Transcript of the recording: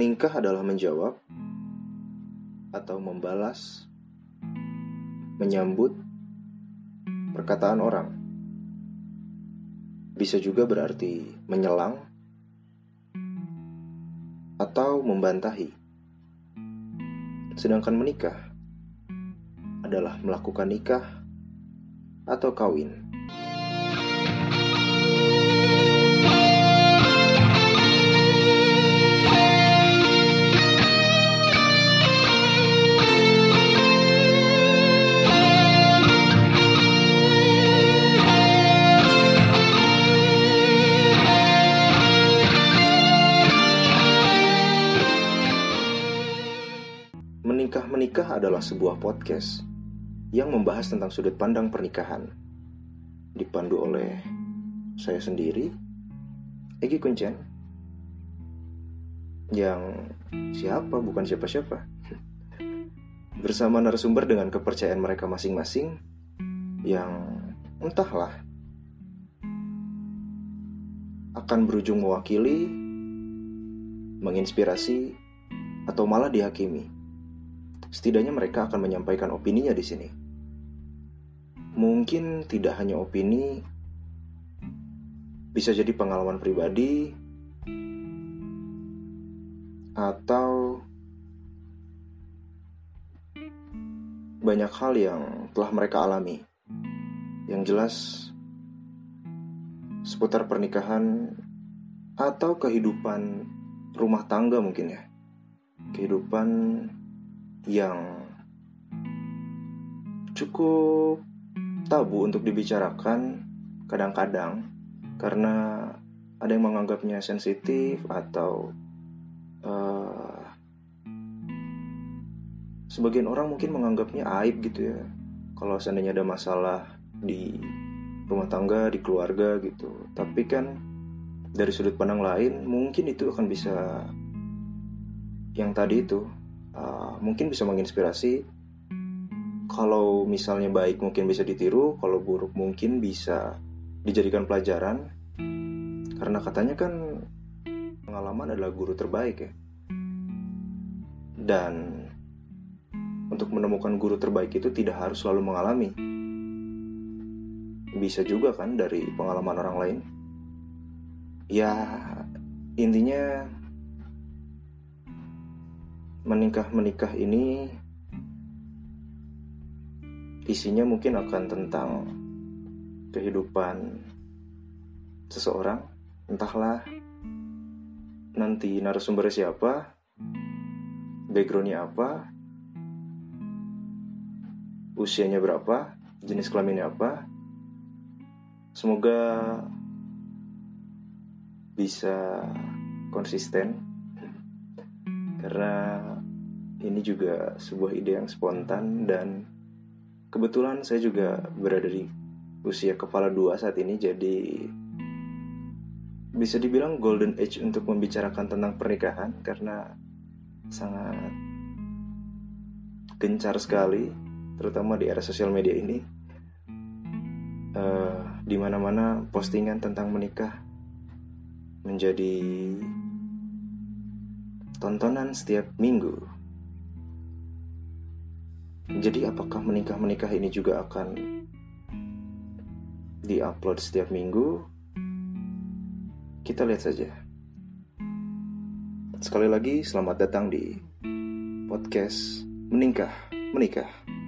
Meningkah adalah menjawab atau membalas, menyambut perkataan orang. Bisa juga berarti menyelang atau membantahi. Sedangkan menikah adalah melakukan nikah atau kawin. Menikah adalah sebuah podcast yang membahas tentang sudut pandang pernikahan. Dipandu oleh saya sendiri, Egi Kuncen, yang siapa bukan siapa-siapa. Bersama narasumber dengan kepercayaan mereka masing-masing yang entahlah akan berujung mewakili, menginspirasi, atau malah dihakimi setidaknya mereka akan menyampaikan opininya di sini. Mungkin tidak hanya opini, bisa jadi pengalaman pribadi, atau banyak hal yang telah mereka alami. Yang jelas, seputar pernikahan atau kehidupan rumah tangga mungkin ya. Kehidupan yang cukup tabu untuk dibicarakan kadang-kadang karena ada yang menganggapnya sensitif atau uh, sebagian orang mungkin menganggapnya aib gitu ya. Kalau seandainya ada masalah di rumah tangga di keluarga gitu. Tapi kan dari sudut pandang lain mungkin itu akan bisa yang tadi itu uh, mungkin bisa menginspirasi. Kalau misalnya baik mungkin bisa ditiru kalau buruk mungkin bisa dijadikan pelajaran. Karena katanya kan pengalaman adalah guru terbaik ya. Dan untuk menemukan guru terbaik itu tidak harus selalu mengalami. Bisa juga kan dari pengalaman orang lain. Ya intinya menikah-menikah ini isinya mungkin akan tentang kehidupan seseorang, entahlah nanti narasumbernya siapa, backgroundnya apa, usianya berapa, jenis kelaminnya apa. Semoga bisa konsisten karena ini juga sebuah ide yang spontan dan kebetulan saya juga berada di usia kepala dua saat ini jadi bisa dibilang golden age untuk membicarakan tentang pernikahan karena sangat gencar sekali terutama di era sosial media ini uh, di mana-mana postingan tentang menikah menjadi tontonan setiap minggu. Jadi apakah menikah-menikah ini juga akan diupload setiap minggu? Kita lihat saja. Sekali lagi selamat datang di podcast Menikah Menikah.